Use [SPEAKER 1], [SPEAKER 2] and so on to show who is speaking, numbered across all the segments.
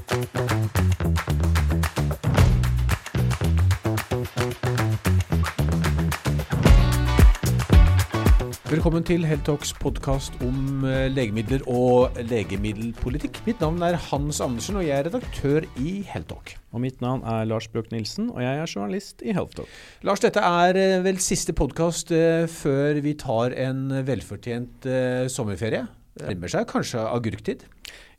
[SPEAKER 1] Velkommen til Heltalks podkast om eh, legemidler og legemiddelpolitikk. Mitt navn er Hans Andersen, og jeg er redaktør i Heltalk.
[SPEAKER 2] Og mitt navn er Lars Brøk Nilsen, og jeg er journalist i Healthtalk.
[SPEAKER 1] Lars, dette er eh, vel siste podkast eh, før vi tar en velfortjent sommerferie. Det nærmer seg kanskje agurktid?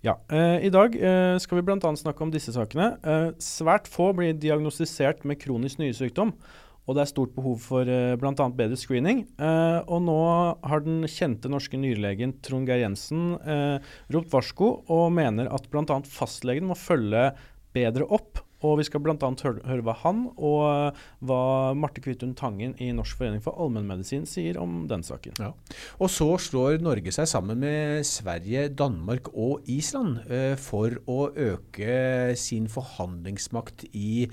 [SPEAKER 2] Ja. Eh, I dag eh, skal vi bl.a. snakke om disse sakene. Eh, svært få blir diagnostisert med kronisk nyresykdom. Og det er stort behov for eh, bl.a. bedre screening. Uh, og nå har den kjente norske nyrelegen Trond Geir Jensen uh, ropt varsko og mener at bl.a. fastlegen må følge bedre opp og vi skal bl.a. Høre, høre hva han og uh, hva Marte Kvitun Tangen i Norsk forening for allmennmedisin sier om den saken.
[SPEAKER 1] Ja. Og så slår Norge seg sammen med Sverige, Danmark og Island eh, for å øke sin forhandlingsmakt i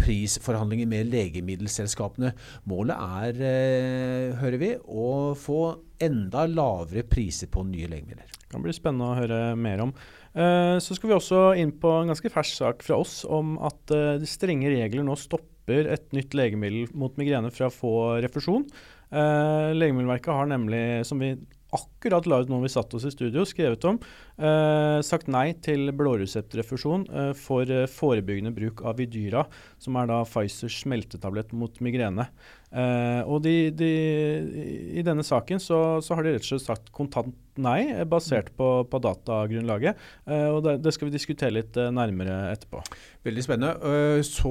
[SPEAKER 1] prisforhandlinger med legemiddelselskapene. Målet er, eh, hører vi, å få enda lavere priser på nye legemidler.
[SPEAKER 2] Det kan bli spennende å høre mer om. Eh, så skal vi også inn på en ganske fersk sak fra oss om at uh, de strenge regler nå stopper et nytt legemiddel mot migrene fra å få refusjon. Uh, Legemiddelverket har nemlig, som vi akkurat la ut nå vi satt oss i studio, skrevet om, sagt nei til blåreseptrefusjon for forebyggende bruk av Vidyra, som er da Pfizers smeltetablett mot migrene. Uh, og de, de, I denne saken så, så, har de rett og slett sagt kontant nei, eh, basert på, på datagrunnlaget. Uh, og det, det, skal vi diskutere litt nærmere etterpå.
[SPEAKER 1] Veldig spennende. Så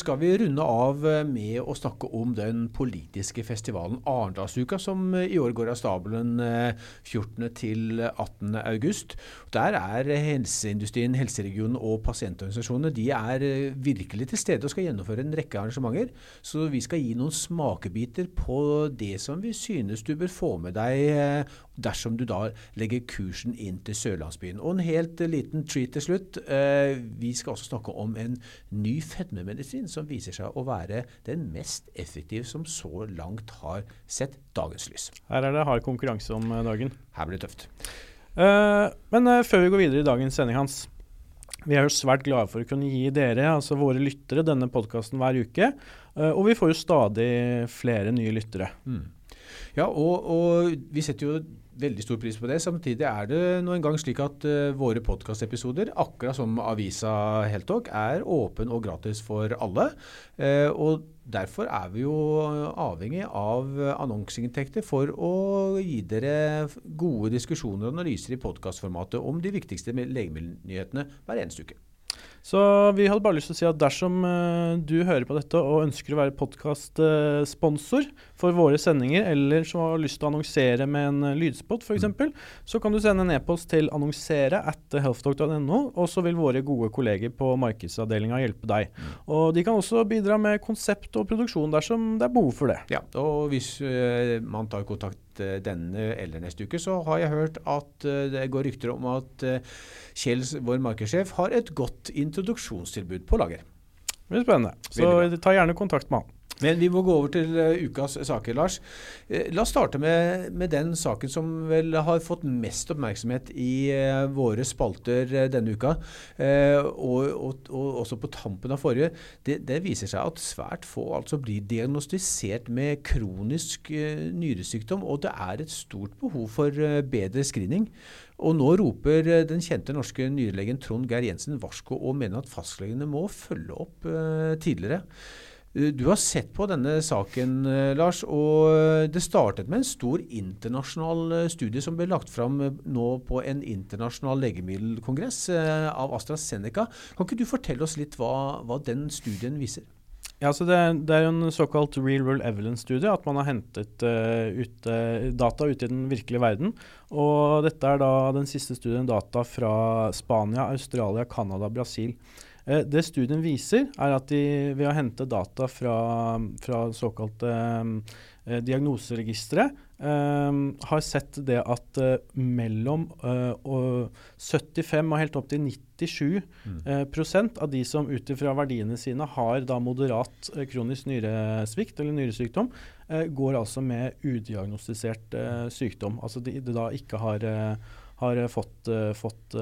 [SPEAKER 1] skal vi runde av med å snakke om den politiske festivalen Arendalsuka, som i år går av stabelen 14. til 18. august. Der er helseindustrien, helseregionen og pasientorganisasjonene de er virkelig til stede og skal gjennomføre en rekke arrangementer. Så vi skal gi noen smakebiter på det som vi synes du bør få med deg eh, dersom du da legger kursen inn til Sørlandsbyen. Og en helt liten treat til slutt. Eh, vi skal også snakke om en ny fedmemedisin som viser seg å være den mest effektive som så langt har sett dagens lys.
[SPEAKER 2] Her er det hard konkurranse om eh, dagen.
[SPEAKER 1] Her blir det tøft.
[SPEAKER 2] men før vi går videre i dagens sending, Hans. Vi er jo svært glade for å kunne gi dere, altså våre lyttere, denne podkasten hver uke. Uh, og vi får jo stadig flere nye lyttere. Mm.
[SPEAKER 1] Ja, og, og, vi setter jo veldig stor pris på det. Samtidig er det nå engang slik at uh, våre podkastepisoder, akkurat som avisa Heltalk, er åpen og gratis for alle. Uh, og derfor er vi jo avhengig av annonseinntekter for å gi dere gode diskusjoner og analyser i podkastformatet om de viktigste legemiddelnyhetene hver eneste uke.
[SPEAKER 2] Så vi hadde bare lyst til å si at dersom uh, du hører på dette og ønsker å være podkastsponsor for våre sendinger, eller som har lyst til å annonsere med en uh, lydspot f.eks., mm. så kan du sende en e-post til annonsere at healthdoc.no, og så vil våre gode kolleger på markedsavdelinga hjelpe deg. Mm. Og de kan også bidra med konsept og produksjon dersom det er behov for det.
[SPEAKER 1] Ja, og hvis uh, man tar kontakt denne eller neste uke, så har jeg hørt at det går rykter om at Kjell, vår markedssjef, har et godt introduksjonstilbud på lager.
[SPEAKER 2] Det blir spennende. Så ta gjerne kontakt med han.
[SPEAKER 1] Men vi må gå over til uh, ukas saker, Lars. Uh, la oss starte med, med, den saken som vel har fått mest oppmerksomhet i uh, våre spalter denne uka. Og, og, og, også på tampen av forrige. Det, det, viser seg at svært få altså blir diagnostisert med kronisk nyresykdom. Og det er et stort behov for bedre screening. Og nå roper den kjente norske nyrelegen Trond Geir Jensen varsko og mener at fastlegene må følge opp tidligere. Eh, du har sett på denne saken, eh, Lars. og Det startet med en stor internasjonal eh, studie som ble lagt fram nå på en internasjonal legemiddelkongress av AstraZeneca. Kan ikke du fortelle oss litt hva, hva den studien viser?
[SPEAKER 2] Ja, så det, det er en såkalt real world evidence-studie. At man har hentet uh, ut, data ute i den virkelige verden. Og dette er da den siste studien data fra Spania, Australia, Canada, Brasil. Eh, det studien viser, er at de ved å hente data fra, fra såkalte eh, diagnoseregistre eh, har sett det at eh, mellom eh, 75 og helt opp til 97 mm. Eh, prosent av de som ut ifra verdiene sine har da moderat kronisk nyresvikt eller nyresykdom, går altså med udiagnostisert sykdom. Altså de, de da ikke har har fått, fått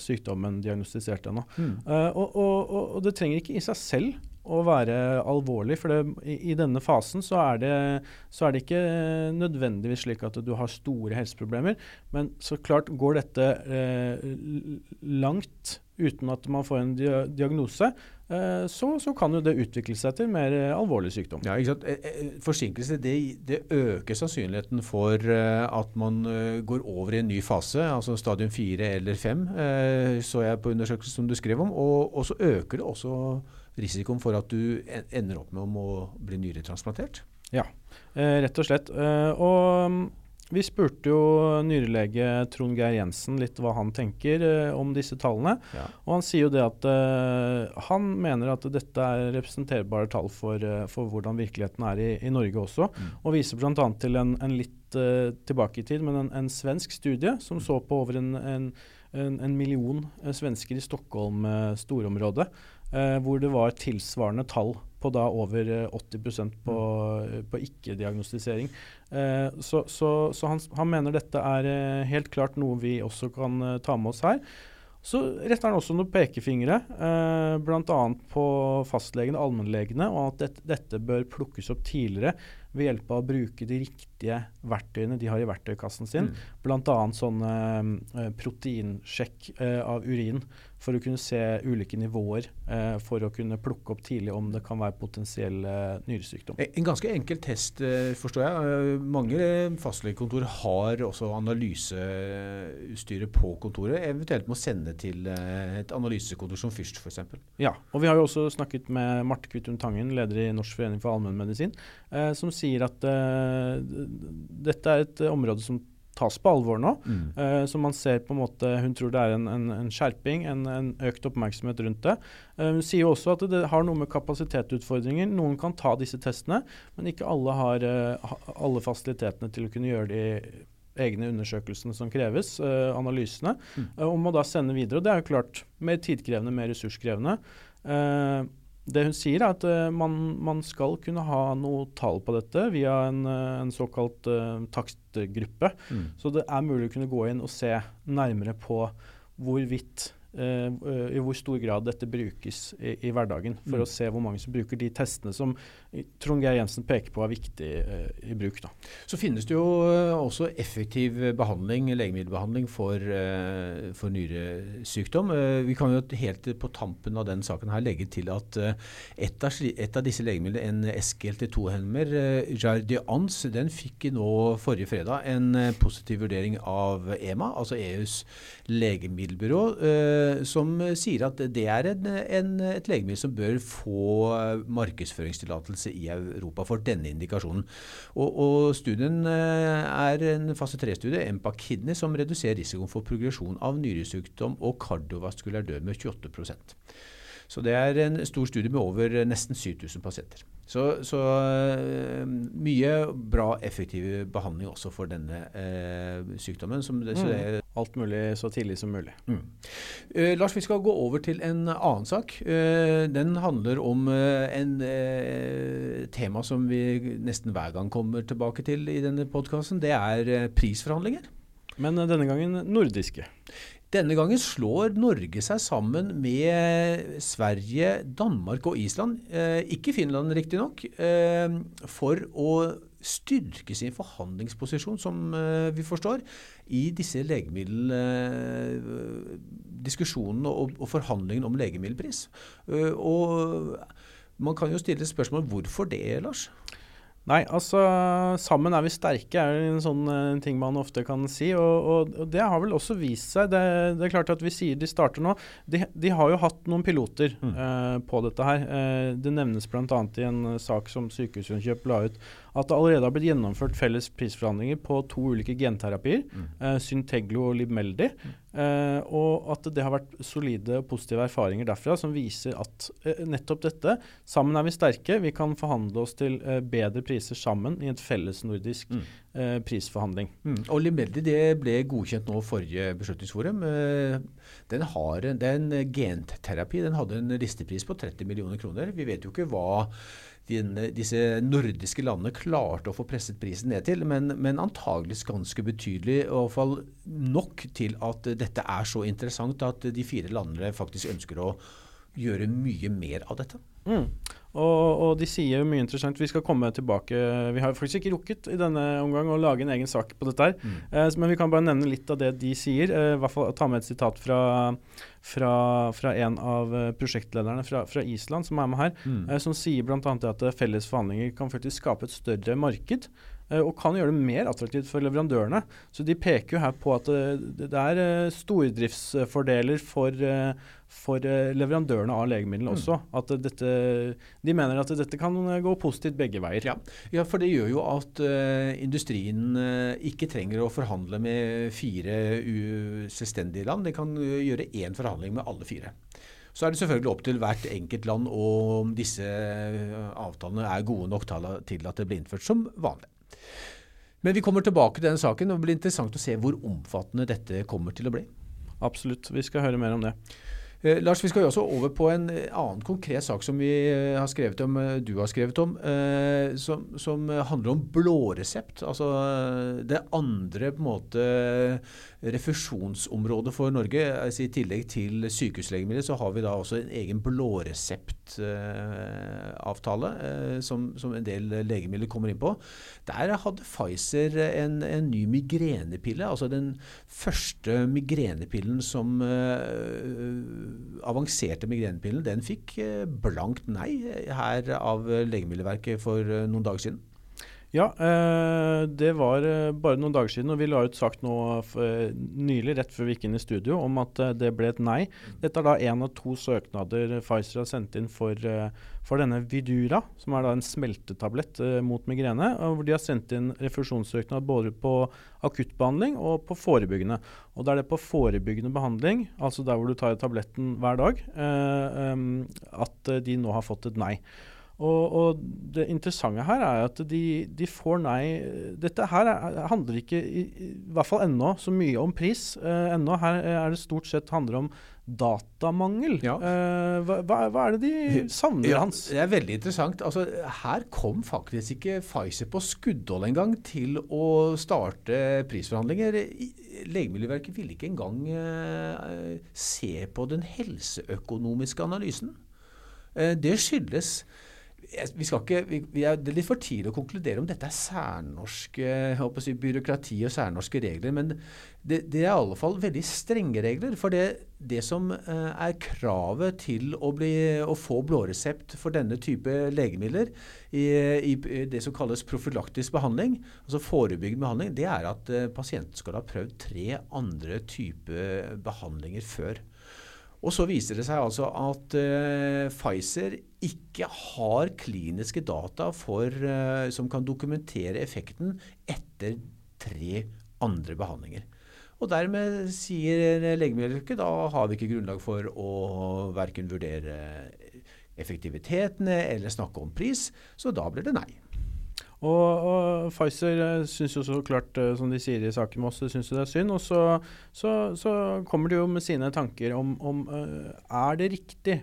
[SPEAKER 2] sykdommen diagnostisert ennå.
[SPEAKER 1] Mm.
[SPEAKER 2] Og, og, og, det trenger ikke i seg selv å være alvorlig. For det, i, i, denne fasen så er, det, så er, det, ikke nødvendigvis slik at du har store helseproblemer. Men så klart går dette eh, langt uten at man får en diagnose, eh, så, så, kan jo det utvikle seg til mer eh, alvorlig sykdom.
[SPEAKER 1] Ja, ikke sant? Eh, forsinkelse det, det, øker sannsynligheten for at man går over i en ny fase, altså stadium 4 eller 5, så jeg på undersøkelsen som du skrev om. Og, og så øker det også risikoen for at du ender opp med å bli nyretransplantert?
[SPEAKER 2] Ja, eh, rett og slett. Eh, og mm, vi spurte jo nyrelege Trond Geir Jensen litt hva han tenker eh, om disse tallene. Ja. Og han sier jo det at eh, han mener at dette er representerbare tall for, uh, for hvordan virkeligheten er i, i Norge også. Mm. Og viser bl.a. til en, en litt uh, tilbake i tid, men en, en, svensk studie som så på over en, en, en million svensker i Stockholm storområdet uh, hvor det var tilsvarende tall på da over 80 eh, på, på ikke-diagnostisering. Eh, så, så, så han, han, mener dette er eh, helt klart noe vi også kan eh, ta med oss her. Så retter han også noen pekefingre, eh, bl.a. på fastlegene, allmennlegene, og at dette, dette bør plukkes opp tidligere ved hjelp av å bruke de riktige verktøyene de har i verktøykassen sin. Mm. Bl.a. sånn eh, proteinsjekk eh, av urin for å kunne se ulike nivåer eh, for å kunne plukke opp tidlig om det kan være potensiell eh, nyresykdom.
[SPEAKER 1] En ganske enkel test, eh, forstår jeg. Eh, mange fastlegekontor har også analyseutstyret på kontoret. Eventuelt må sende til eh, et analysekontor som Fyrst f.eks.
[SPEAKER 2] Ja, og vi har jo også snakket med Marte Kvittum Tangen, leder i Norsk forening for allmennmedisin, eh, som sier at dette er et område som tas på alvor nå. Mm. Uh, så man ser på en måte Hun tror det er en, en, en skjerping, en, en, økt oppmerksomhet rundt det. Uh, hun sier også at det har noe med kapasitetsutfordringer. Noen kan ta disse testene, men ikke alle har uh, alle fasilitetene til å kunne gjøre de egne undersøkelsene som kreves, analysene, mm. og må da sende videre. og Det er jo klart mer tidkrevende, mer ressurskrevende. Uh, det hun sier, er at uh, man, man, skal kunne ha noe tall på dette via en, uh, en såkalt uh, takstgruppe. Mm. Så det er mulig å kunne gå inn og se nærmere på hvorvidt Uh, i hvor stor grad dette brukes i, i hverdagen, for mm. å se hvor mange som bruker de testene som Trond Geir Jensen peker på er viktig uh, i bruk. Da.
[SPEAKER 1] Så finnes det jo også effektiv behandling, legemiddelbehandling for, uh, for nyresykdom. vi kan jo helt på tampen av den saken her legge til at et av, et, av, disse legemidlene, en SGLT2-hemmer, uh, Jardians, den fikk nå forrige fredag en positiv vurdering av EMA, altså EUs legemiddelbyrå. Eh, som sier at det er en, en, et legemiddel som bør få markedsføringstillatelse i Europa for denne indikasjonen. Og, og studien eh, er en fase 3-studie, MPA Kidney, som reduserer risikoen for progresjon av nyresykdom og kardiovaskulær død med 28 så det er en stor studie med over nesten 7000 pasienter. Så, så uh, mye bra, effektiv behandling også for denne eh, sykdommen. Det,
[SPEAKER 2] mm. det Alt mulig så tidlig som mulig. Mm.
[SPEAKER 1] Eh, Lars, vi skal gå over til en annen sak. den handler om en tema som vi nesten hver gang kommer tilbake til i denne podkasten. Det er prisforhandlinger.
[SPEAKER 2] Men denne gangen nordiske.
[SPEAKER 1] Denne gangen slår Norge seg sammen med Sverige, Danmark og Island, eh, ikke Finland riktignok, eh, for å styrke sin forhandlingsposisjon, som eh, vi forstår, i disse legemiddeldiskusjonene og, og forhandlingene om legemiddelpris. Eh, og man kan jo stille spørsmål hvorfor det, Lars?
[SPEAKER 2] Nei, altså sammen er vi sterke, er en sånn en ting man ofte kan si. Og, og, og, det har vel også vist seg. Det, det, er klart at vi sier de starter nå. De, de har jo hatt noen piloter mm. uh, på dette her. Uh, det nevnes bl.a. i en sak som Sykehusinnkjøp la ut at det allerede har blitt gjennomført felles prisforhandlinger på to ulike genterapier, mm. uh, Synteglo og Libmeldi, mm. uh, og at det har vært solide og positive erfaringer derfra som viser at uh, nettopp dette, sammen er vi sterke, vi kan forhandle oss til bedre priser sammen i et fellesnordisk mm. prisforhandling.
[SPEAKER 1] Mm. Og Libmeldi det ble godkjent nå forrige Beslutningsforum. den har en, den genterapi den hadde en listepris på 30 millioner kroner. Vi vet jo ikke hva dine, disse nordiske landene klarte å få presset prisen ned til, men, men antageligvis ganske betydelig. I hvert fall nok til at dette er så interessant at de fire landene faktisk ønsker å gjøre mye mer av dette.
[SPEAKER 2] Mm. Og, og, de sier jo mye interessant. Vi skal komme tilbake. Vi har faktisk ikke rukket i denne omgang å lage en egen sak på dette. her. Mm. Eh, men vi kan bare nevne litt av det de sier. Eh, i hvert fall Ta med et sitat fra, fra, fra en av eh, prosjektlederne fra, fra, Island som er med her. Mm. Eh, som sier bl.a. at felles forhandlinger kan faktisk skape et større marked. Eh, og kan gjøre det mer attraktivt for leverandørene. Så De peker jo her på at det, det er stordriftsfordeler for, for leverandørene av legemidlene mm. også. At dette de mener at dette kan gå positivt begge veier.
[SPEAKER 1] Ja, ja for det gjør jo at uh, industrien uh, ikke trenger å forhandle med fire selvstendige land. De kan uh, gjøre én forhandling med alle fire. Så er det selvfølgelig opp til hvert enkelt land om disse avtalene er gode nok til at det blir innført som vanlig. Men vi kommer tilbake til den saken, og det blir interessant å se hvor omfattende dette kommer til å bli.
[SPEAKER 2] Absolutt. Vi skal høre mer om det.
[SPEAKER 1] Eh, Lars, vi skal jo også over på en eh, annen konkret sak som vi eh, har skrevet om, eh, du har skrevet om, eh, som, som, handler om blåresept. Altså det andre på en måte refusjonsområdet for Norge. Altså, I tillegg til sykehuslegemidler så har vi da også en egen blåreseptavtale eh, som, som, en del legemidler kommer inn på. Der hadde Pfizer en, en ny migrenepille. Altså den første migrenepillen som avanserte migrenepillen, den fikk eh, blankt nei her av Legemiddelverket for eh, noen dager siden.
[SPEAKER 2] Ja, eh, det var bare noen dager siden, og vi la ut sak nå nylig, rett før vi gikk inn i studio, om at det ble et nei. Dette er da én av to søknader Pfizer har sendt inn for for denne Vidura, som er da en smeltetablett eh, mot migrene. hvor De har sendt inn refusjonssøknad både på akuttbehandling og på forebyggende. Og Da er det på forebyggende behandling, altså der hvor du tar tabletten hver dag, eh, at eh, de nå har fått et nei. Og, og, Det interessante her er at de, de får nei Dette her er, handler ikke, i, i, hvert fall ennå, så mye om pris. Eh, ennå her er det stort sett handler om datamangel. Ja. Eh, hva, hva, er det de savner, ja, Hans?
[SPEAKER 1] Det er veldig interessant. Altså, her kom faktisk ikke Pfizer på skuddhold engang til å starte prisforhandlinger. Legemiddelverket ville ikke engang eh, se på den helseøkonomiske analysen. Uh, det skyldes vi skal ikke, vi, vi er, det er litt for tidlig å konkludere om dette er særnorske si, byråkrati og særnorske regler. Men det, det, er i alle fall veldig strenge regler. For det, det som eh, er kravet til å, bli, å, få blåresept for denne type legemidler i, i, det som kalles profylaktisk behandling, altså forebyggende behandling, det er at eh, pasienten skal ha prøvd tre andre typer behandlinger før. Og så viser det seg altså at uh, Pfizer ikke har kliniske data for, uh, som kan dokumentere effekten etter tre andre behandlinger. Og dermed sier Legemiddelverket da har vi ikke grunnlag for å verken vurdere effektivitetene eller snakke om pris, så da blir det nei.
[SPEAKER 2] Og, og Pfizer eh, syns jo så klart, eh, som de sier i saken med oss, syns det er synd. Og så, så, så, kommer de jo med sine tanker om, om uh, er det riktig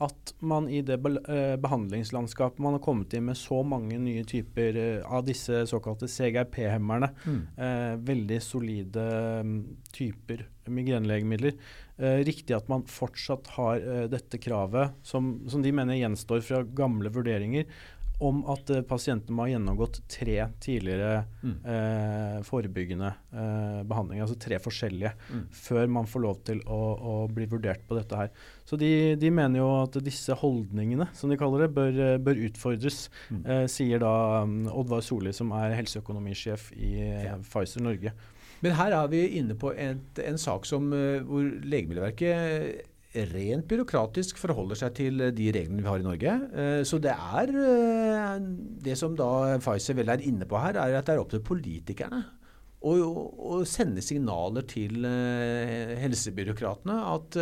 [SPEAKER 2] at man i det behandlingslandskapet man har kommet inn med så mange nye typer av disse såkalte CGRP-hemmerne, mm. eh, veldig solide um, typer migrenelegemidler, riktig at man fortsatt har dette kravet, som, som de mener gjenstår fra gamle vurderinger, om at uh, pasienten må ha gjennomgått tre tidligere mm. uh, forebyggende uh, behandlinger, altså tre forskjellige, mm. før man får lov til å, å, bli vurdert på dette her. Så de, de, mener jo at disse holdningene, som de kaller det, bør, bør utfordres, mm. sier da um, Oddvar Solli, som er helseøkonomisjef i ja. Pfizer Norge.
[SPEAKER 1] Men her er vi inne på et, en sak som, hvor Legemiddelverket rent byråkratisk forholder seg til de reglene vi har i Norge. Eh, så det er eh, Det som da Pfizer vel er inne på her, er at det er opp til politikerne å sende signaler til eh, helsebyråkratene at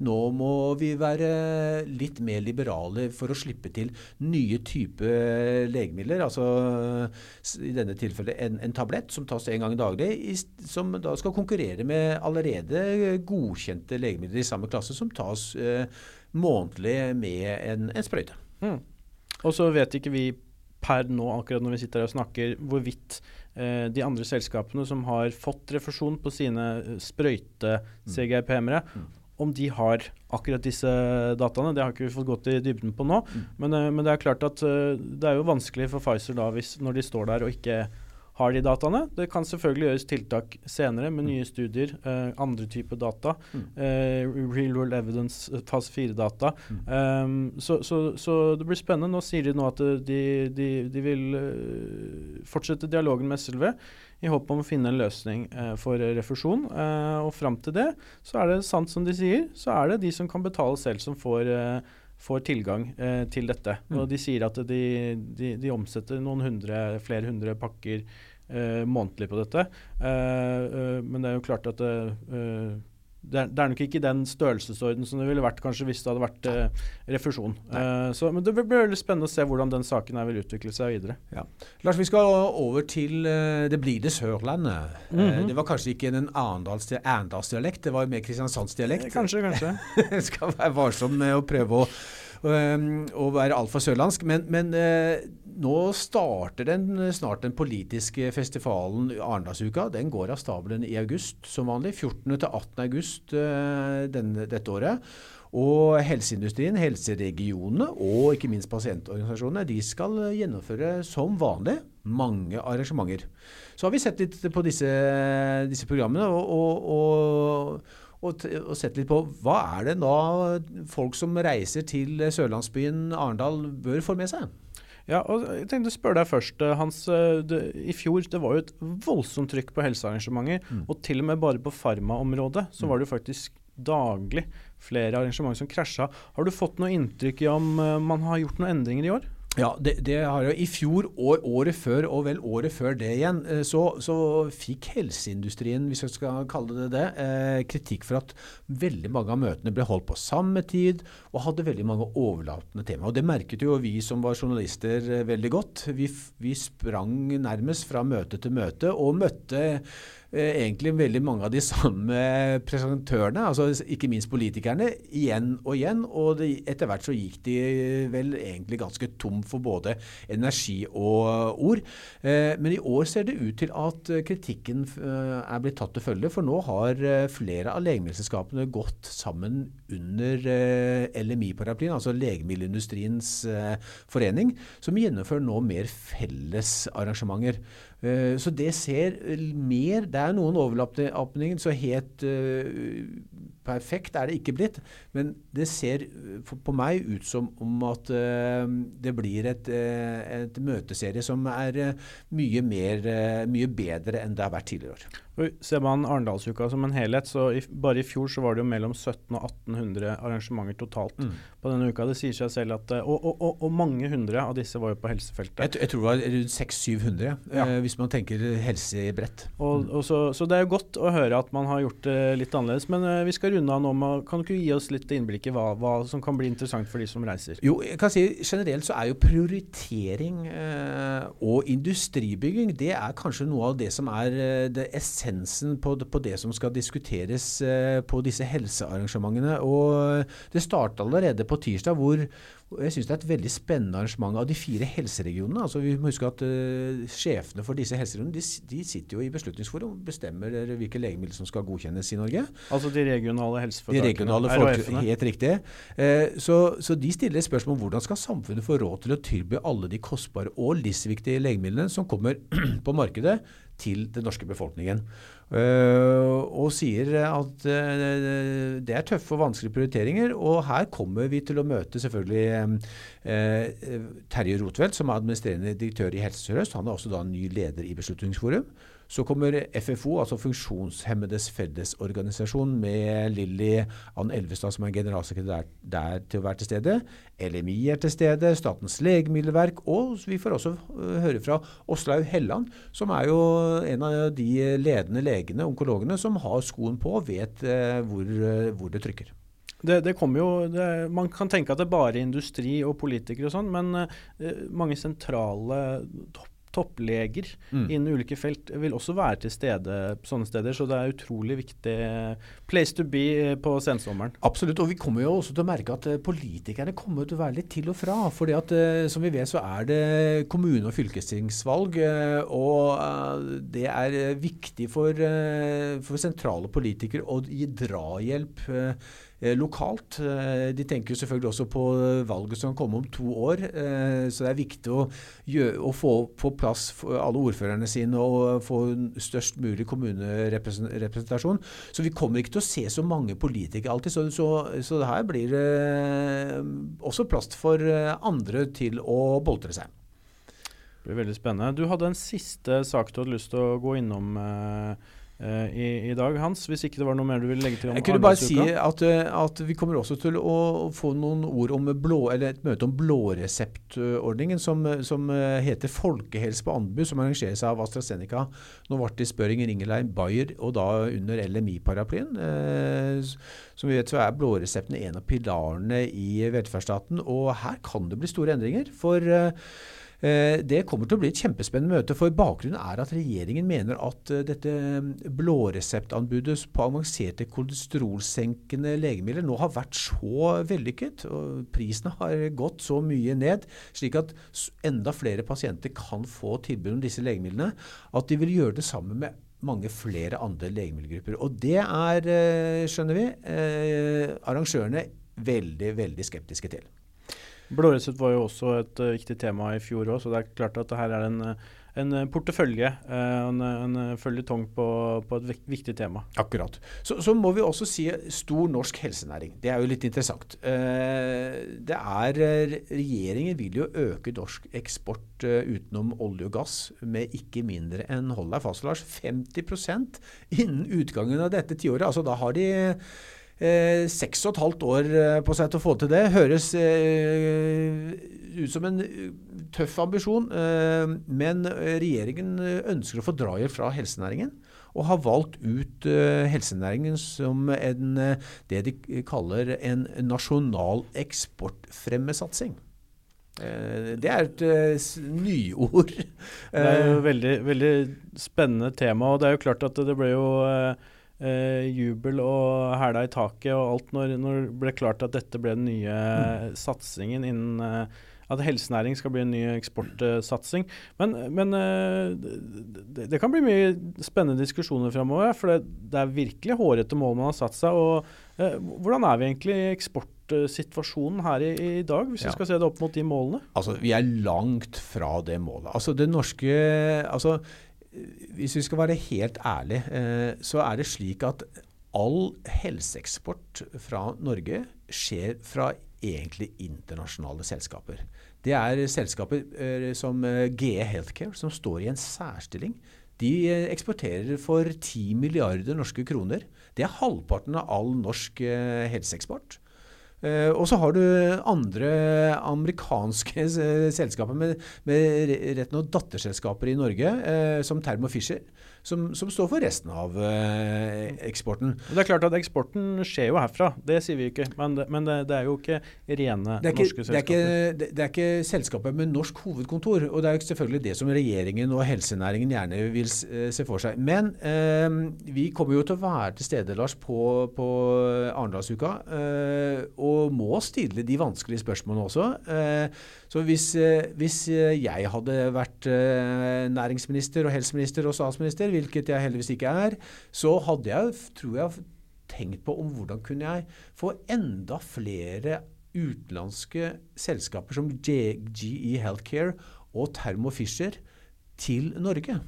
[SPEAKER 1] nå må vi være litt mer liberale for å slippe til nye typer legemidler. Altså i denne tilfellet en, en, tablett som tas en gang daglig, som da skal konkurrere med allerede godkjente legemidler i samme klasse som tas eh, månedlig med en, en sprøyte. Mm.
[SPEAKER 2] Og så vet ikke vi per nå, akkurat når vi sitter her og snakker, hvorvidt eh, de andre selskapene som har fått refusjon på sine eh, sprøyte-CGRPM-ere, mm. Om de har akkurat disse dataene. Det har ikke vi fått gått i dybden på nå. Mm. Men, eh, men, det er klart at uh, det er jo vanskelig for Pfizer da hvis, når de står der og ikke har de dataene. Det kan selvfølgelig gjøres tiltak senere med nye studier, eh, andre typer data. Mm. Eh, real world evidence, eh, fase 4-data. Mm. Um, så, så, så, det blir spennende. Nå sier de nå at de, de, de vil fortsette dialogen med SLV i håp om å finne en løsning eh, for refusjon. Og fram til det, så er det sant som de sier, så er det de som kan betale selv, som får får tilgang eh, til dette. Mm. Og De sier at de, de, de, omsetter noen hundre, flere hundre pakker eh, månedlig på dette. Eh, eh men det er jo klart at eh, det er, det er, nok ikke den størrelsesorden som det ville vært kanskje hvis det hadde vært eh, refusjon. Eh, så, men det blir veldig spennende å se hvordan den saken vil utvikle seg videre.
[SPEAKER 1] Ja. Lars, vi skal over til uh, det blide Sørlandet. Mm -hmm. det var kanskje ikke en arendalsdialekt, det var mer kristiansandsdialekt?
[SPEAKER 2] Kanskje, kanskje.
[SPEAKER 1] skal være varsom med å prøve å å være altfor sørlandsk. Men, men eh, nå starter den snart den politiske festivalen Arendalsuka. Den går av stabelen i august som vanlig. 14. til 18. august eh, denne, dette året. Og helseindustrien, helseregionene og ikke minst pasientorganisasjonene de skal gjennomføre som vanlig mange arrangementer. Så har vi sett litt på disse, disse programmene. og, og, og og, og sett litt på hva er det da folk som reiser til sørlandsbyen Arendal bør få med seg?
[SPEAKER 2] Ja, og jeg tenkte å spørre deg først. Eh, Hans, eh, det, I fjor det var jo et voldsomt trykk på helsearrangementer. Mm. Og til og med bare på farmaområdet så var det jo faktisk daglig flere arrangementer som krasja. Har du fått noe inntrykk i om uh, man har gjort noen endringer i år?
[SPEAKER 1] Ja, det, det, har jo I fjor og året før, og vel året før det igjen, eh, så, så fikk helseindustrien, hvis jeg skal kalle det det, eh, kritikk for at veldig mange av møtene ble holdt på samme tid og hadde veldig mange overlatende tema. Og Det merket jo vi som var journalister eh, veldig godt. Vi, vi sprang nærmest fra møte til møte og møtte egentlig veldig mange av de samme presentørene, altså ikke minst politikerne, igjen og igjen. Og det, etter hvert så gikk de vel egentlig ganske tom for både energi og ord. Eh, men i år ser det ut til at kritikken eh, er blitt tatt til følge, for nå har flere av legemiddelselskapene gått sammen under LMI-paraplyen, altså Legemiddelindustriens forening, som gjennomfører nå mer felles arrangementer. Eh, så det ser mer Det er noen overlappninger, så helt uh, perfekt er det ikke blitt. Men det ser på meg ut som om at uh, det blir et, uh, et, møteserie som er mye, mer, mye bedre enn det har vært tidligere år.
[SPEAKER 2] Ser man Arendalsuka som en helhet, så i, bare i fjor så var det jo mellom 1700 og 1800 arrangementer totalt mm. på denne uka. Det sier seg selv at Og, og, og, og mange hundre av disse var jo på helsefeltet.
[SPEAKER 1] Jeg, jeg tror det var rundt 600-700, ja. eh, hvis man tenker helse bredt.
[SPEAKER 2] Mm. Så, så, det er jo godt å høre at man har gjort det litt annerledes. Men eh, vi skal runde av nå med Kan du ikke gi oss litt innblikk i hva, hva, som kan bli interessant for de som reiser?
[SPEAKER 1] Jo, jeg kan si generelt så er jo prioritering eh, og industribygging det er kanskje noe av det som er eh, det essensen på, på, det som skal diskuteres eh, på disse helsearrangementene. Og det starta allerede på tirsdag, hvor jeg syns det er et veldig spennende arrangement av de fire helseregionene. Altså Vi må huske at uh, Sjefene for disse helseregionene de, de, sitter jo i Beslutningsforum og bestemmer hvilke legemidler som skal godkjennes i Norge.
[SPEAKER 2] Altså de regionale helseforetakene?
[SPEAKER 1] De regionale folk, Helt riktig. Uh, så, så, de stiller spørsmål om hvordan skal samfunnet få råd til å tilby alle de kostbare og livsviktige legemidlene som kommer på markedet til den norske befolkningen. Uh, og sier at uh, det er tøffe og vanskelige prioriteringer. Og her kommer vi til å møte selvfølgelig uh, Terje Rotveld, som er administrerende direktør i Helse Sør-Øst. Han er også da ny leder i Beslutningsforum. Så kommer FFO, altså Funksjonshemmedes Fellesorganisasjon, med Lilly Ann Elvestad som er generalsekretær der til å være til stede. LMI er til stede, Statens legemiddelverk, og vi får også øh, høre fra Åslaug Helland, som er jo en av de ledende legene, onkologene, som har skoen på og vet øh, hvor, øh, hvor det trykker.
[SPEAKER 2] Det, det jo, det, man kan tenke at det er bare industri og politikere og sånn, men uh, mange sentrale topp toppleger mm. innen ulike felt vil også være til stede på sånne steder. Så det er utrolig viktig place to be på sensommeren.
[SPEAKER 1] Absolutt. Og vi kommer jo også til å merke at politikerne kommer til å være litt til og fra. fordi at som vi vet så er det kommune- og fylkestingsvalg. Og det er viktig for, for sentrale politikere å gi drahjelp Eh, lokalt. Eh, de tenker selvfølgelig også på valget som kommer om to år. Eh, så det er viktig å, gjøre, å få på plass alle ordførerne sine og få størst mulig kommunerepresentasjon. Så vi kommer ikke til å se så mange politikere alltid. Så, så, så her blir også plass for andre til å boltre seg.
[SPEAKER 2] Det blir veldig spennende. Du hadde en siste sak du hadde lyst til å gå innom. Eh Eh, i, i, dag, Hans. Hvis ikke det var noe mer du ville legge til om
[SPEAKER 1] Jeg kunne bare si at, eh, at, vi kommer også til å få noen ord om blå, eller et møte om blåreseptordningen, som, som eh, heter Folkehelse på anbud, som arrangeres av AstraZeneca, Novartis, Børinger, Ingelheim, Bayer, og da under LMI-paraplyen. Eh, som vi vet så er blåresepten en av pilarene i velferdsstaten, og her kan det bli store endringer. for eh, Eh, det kommer til å bli et kjempespennende møte, for bakgrunnen er at regjeringen mener at eh, dette mm, blåreseptanbudet på avanserte kolesterolsenkende legemidler nå har vært så vellykket, og prisene har gått så mye ned, slik at enda flere pasienter kan få tilbud om disse legemidlene, at de vil gjøre det sammen med mange flere andre legemiddelgrupper. Og det er, eh, skjønner vi, arrangørene veldig, veldig skeptiske til.
[SPEAKER 2] Blåresept var jo også et uh, viktig tema i fjor òg, så det er klart at her er en, eh, en eh, portefølje, en, en føljetong på, på, et viktig tema.
[SPEAKER 1] Akkurat. Så, så, må vi også si stor norsk helsenæring. Det er jo litt interessant. Det er Regjeringen vil jo øke norsk eksport utenom olje og gass med ikke mindre enn, hold deg fast Lars, 50% innen utgangen av dette tiåret. Altså da har de seks og et halvt år eh, på seg til å få til det. Høres eh, ut som en tøff ambisjon, men regjeringen ønsker å få drahjelp fra helsenæringen. Og har valgt ut helsenæringen som en, det de kaller en nasjonal eksportfremmesatsing. Det er et nyord.
[SPEAKER 2] Det er jo veldig, veldig spennende tema. og det er jo klart at det ble jo eh, jubel og hæla i taket og alt når, når det ble klart at dette ble den nye mm. satsingen innen eh, at helsenæring skal bli en ny eksportsatsing. Men, men uh, det, det, kan bli mye spennende diskusjoner framover. For det, det, er virkelig hårete mål man har satt seg. og Hvordan er vi egentlig i eksportsituasjonen her i, i dag, hvis ja. vi skal se det opp mot de målene?
[SPEAKER 1] Altså, Vi er langt fra det målet. Altså, det norske altså, hvis vi skal være helt ærlige, eh, så er det slik at all helseeksport fra Norge skjer fra egentlig internasjonale selskaper. Det er selskaper eh, som eh, GE Healthcare som står i en særstilling. De eksporterer for 10 milliarder norske kroner. Det er halvparten av all norsk helseeksport. Uh, og så har du andre amerikanske selskaper med, med rett og datterselskaper i Norge, uh, som Thermo Fisher som, som, står for resten av eh, eksporten.
[SPEAKER 2] Det er klart at eksporten skjer jo herfra, det sier vi ikke. Men det, men det, det er jo ikke rene
[SPEAKER 1] ikke,
[SPEAKER 2] norske selskaper.
[SPEAKER 1] Det er, ikke, det er ikke selskaper med norsk hovedkontor. Og det er jo selvfølgelig det som regjeringen og helsenæringen gjerne vil eh, se for seg. Men eh, vi kommer jo til å være til stede, Lars, på, på Arendalsuka. Eh, og må stille de vanskelige spørsmålene også. Eh, så hvis, eh, hvis, jeg hadde vært næringsminister og helseminister og statsminister, hvilket jeg heldigvis ikke er, så hadde jeg, tror jeg, tenkt på om hvordan kunne jeg få enda flere utenlandske selskaper som GE Healthcare og Thermo Fisher til Norge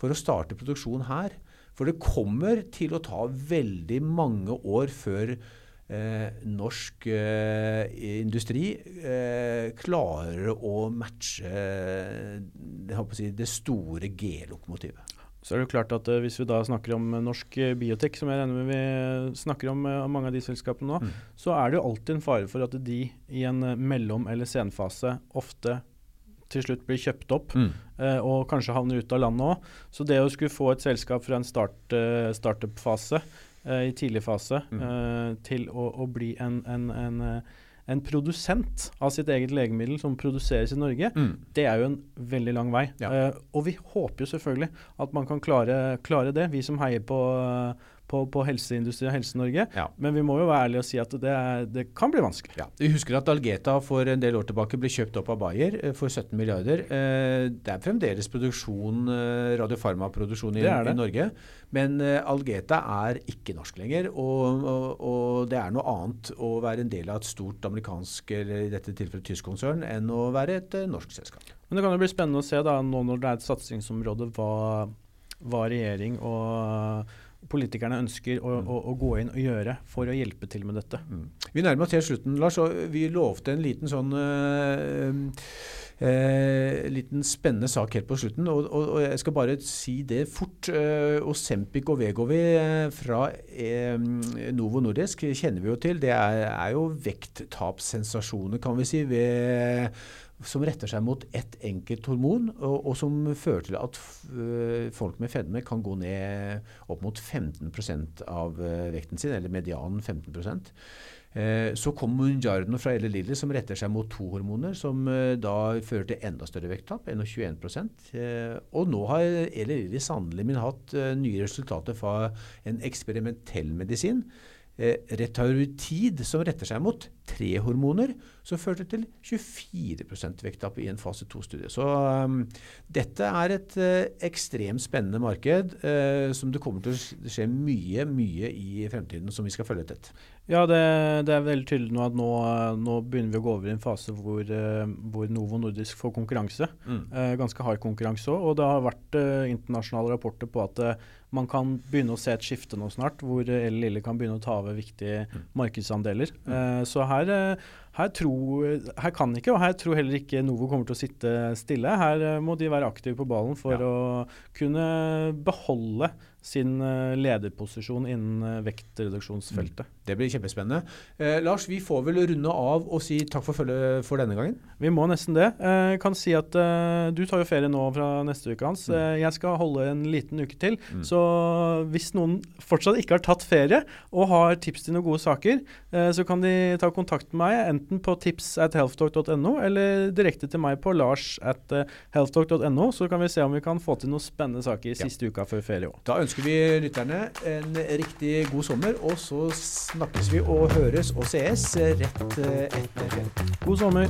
[SPEAKER 1] for å starte produksjon her. For det kommer til å ta veldig mange år før eh, norsk eh, industri eh, klarer å matche å si, det store G-lokomotivet.
[SPEAKER 2] Så er det jo klart at uh, Hvis vi da snakker om uh, norsk uh, biotek, som jeg regner med vi snakker om mange av de selskapene nå, mm. så er det jo alltid en fare for at de i en mellom- eller senfase ofte til slutt blir kjøpt opp mm. og kanskje havner ut av landet òg. Så det å skulle få et selskap fra en start, startup-fase i tidlig fase mm. til å, å, bli en, en, en en produsent av sitt eget legemiddel som produseres i Norge, mm. det er jo en veldig lang vei. Ja. Uh, og vi håper jo selvfølgelig at man kan klare, klare det, vi som heier på uh, på, på helseindustrien og Helse-Norge. Ja. Men vi må jo være ærlige og si at det, er, det kan bli vanskelig.
[SPEAKER 1] Ja. Vi husker at Algeta for en del år tilbake ble kjøpt opp av Bayer eh, for 17 milliarder. Eh, det er fremdeles produksjon, eh, radiofarmaproduksjon i, i Norge. Men Algeta er ikke norsk lenger. Og, og, og, det er noe annet å være en del av et stort amerikansk, eller i dette tilfellet tysk konsern, enn å være et norsk selskap.
[SPEAKER 2] Men det kan jo bli spennende å se da, nå når det er et satsingsområde, hva, hva regjering og politikerne ønsker å, mm. å, å, gå inn og gjøre for å hjelpe til med dette. Mm.
[SPEAKER 1] Vi nærmer oss helt slutten, Lars. og Vi lovte en liten sånn øh, Eh, liten spennende sak helt på slutten. Og, og, og, jeg skal bare si det fort. Eh, Osempic og Vegovi eh, fra eh, Novo Nordisk kjenner vi jo til. Det er, er jo vekttapssensasjoner, kan vi si, ved som retter seg mot ett enkelt hormon, og, og som fører til at uh, folk med fedme kan gå ned opp mot 15% av uh, vekten sin, eller medianen 15 uh, Så kommer Munjarden fra Elle Lilly, som retter seg mot to hormoner, som da fører til enda større vekttap, 21 uh, Og nå har Elle Lilly sannelig min hatt nye resultater fra en eksperimentell medisin. Eh, Retaurutid, som retter seg mot tre hormoner, som førte til 24% vekttap i en fase 2-studie. Så um, dette er et uh, ekstremt spennende marked uh, som det kommer til å skje mye, mye i fremtiden, som vi skal følge tett.
[SPEAKER 2] Ja, det, det, er veldig tydelig nå at nå, nå, begynner vi å gå over i en fase hvor, uh, hvor Novo Nordisk får konkurranse. Mm. Ganske hard konkurranse òg. Og det har vært internasjonale rapporter på at man kan begynne å se et skifte nå snart, hvor El Lille kan begynne å ta over viktige mm. markedsandeler. Mm. så her, her, tror, her, kan ikke, og her tror heller ikke Novo kommer til å sitte stille. Her må de være aktive på ballen for ja. å kunne beholde sin eh, lederposisjon innen eh, vektreduksjonsfeltet. Mm.
[SPEAKER 1] Det blir kjempespennende. Eh, Lars, vi får vel runde av og si takk for følget for denne gangen?
[SPEAKER 2] Vi må nesten det. Eh, kan si at eh, du tar jo ferie nå fra neste uke, Hans. Mm. Eh, jeg skal holde en liten uke til. Mm. Så hvis noen fortsatt ikke har tatt ferie og har tips til noen gode saker, så kan de ta kontakt med meg enten på tips at healthtalk.no eller direkte til meg på lars at healthtalk.no, så kan vi se om vi kan få til noen spennende saker i siste ja. uka før ferie òg
[SPEAKER 1] ønsker vi lytterne en riktig god sommer, og så snakkes vi og høres og sees rett etter.
[SPEAKER 2] God sommer.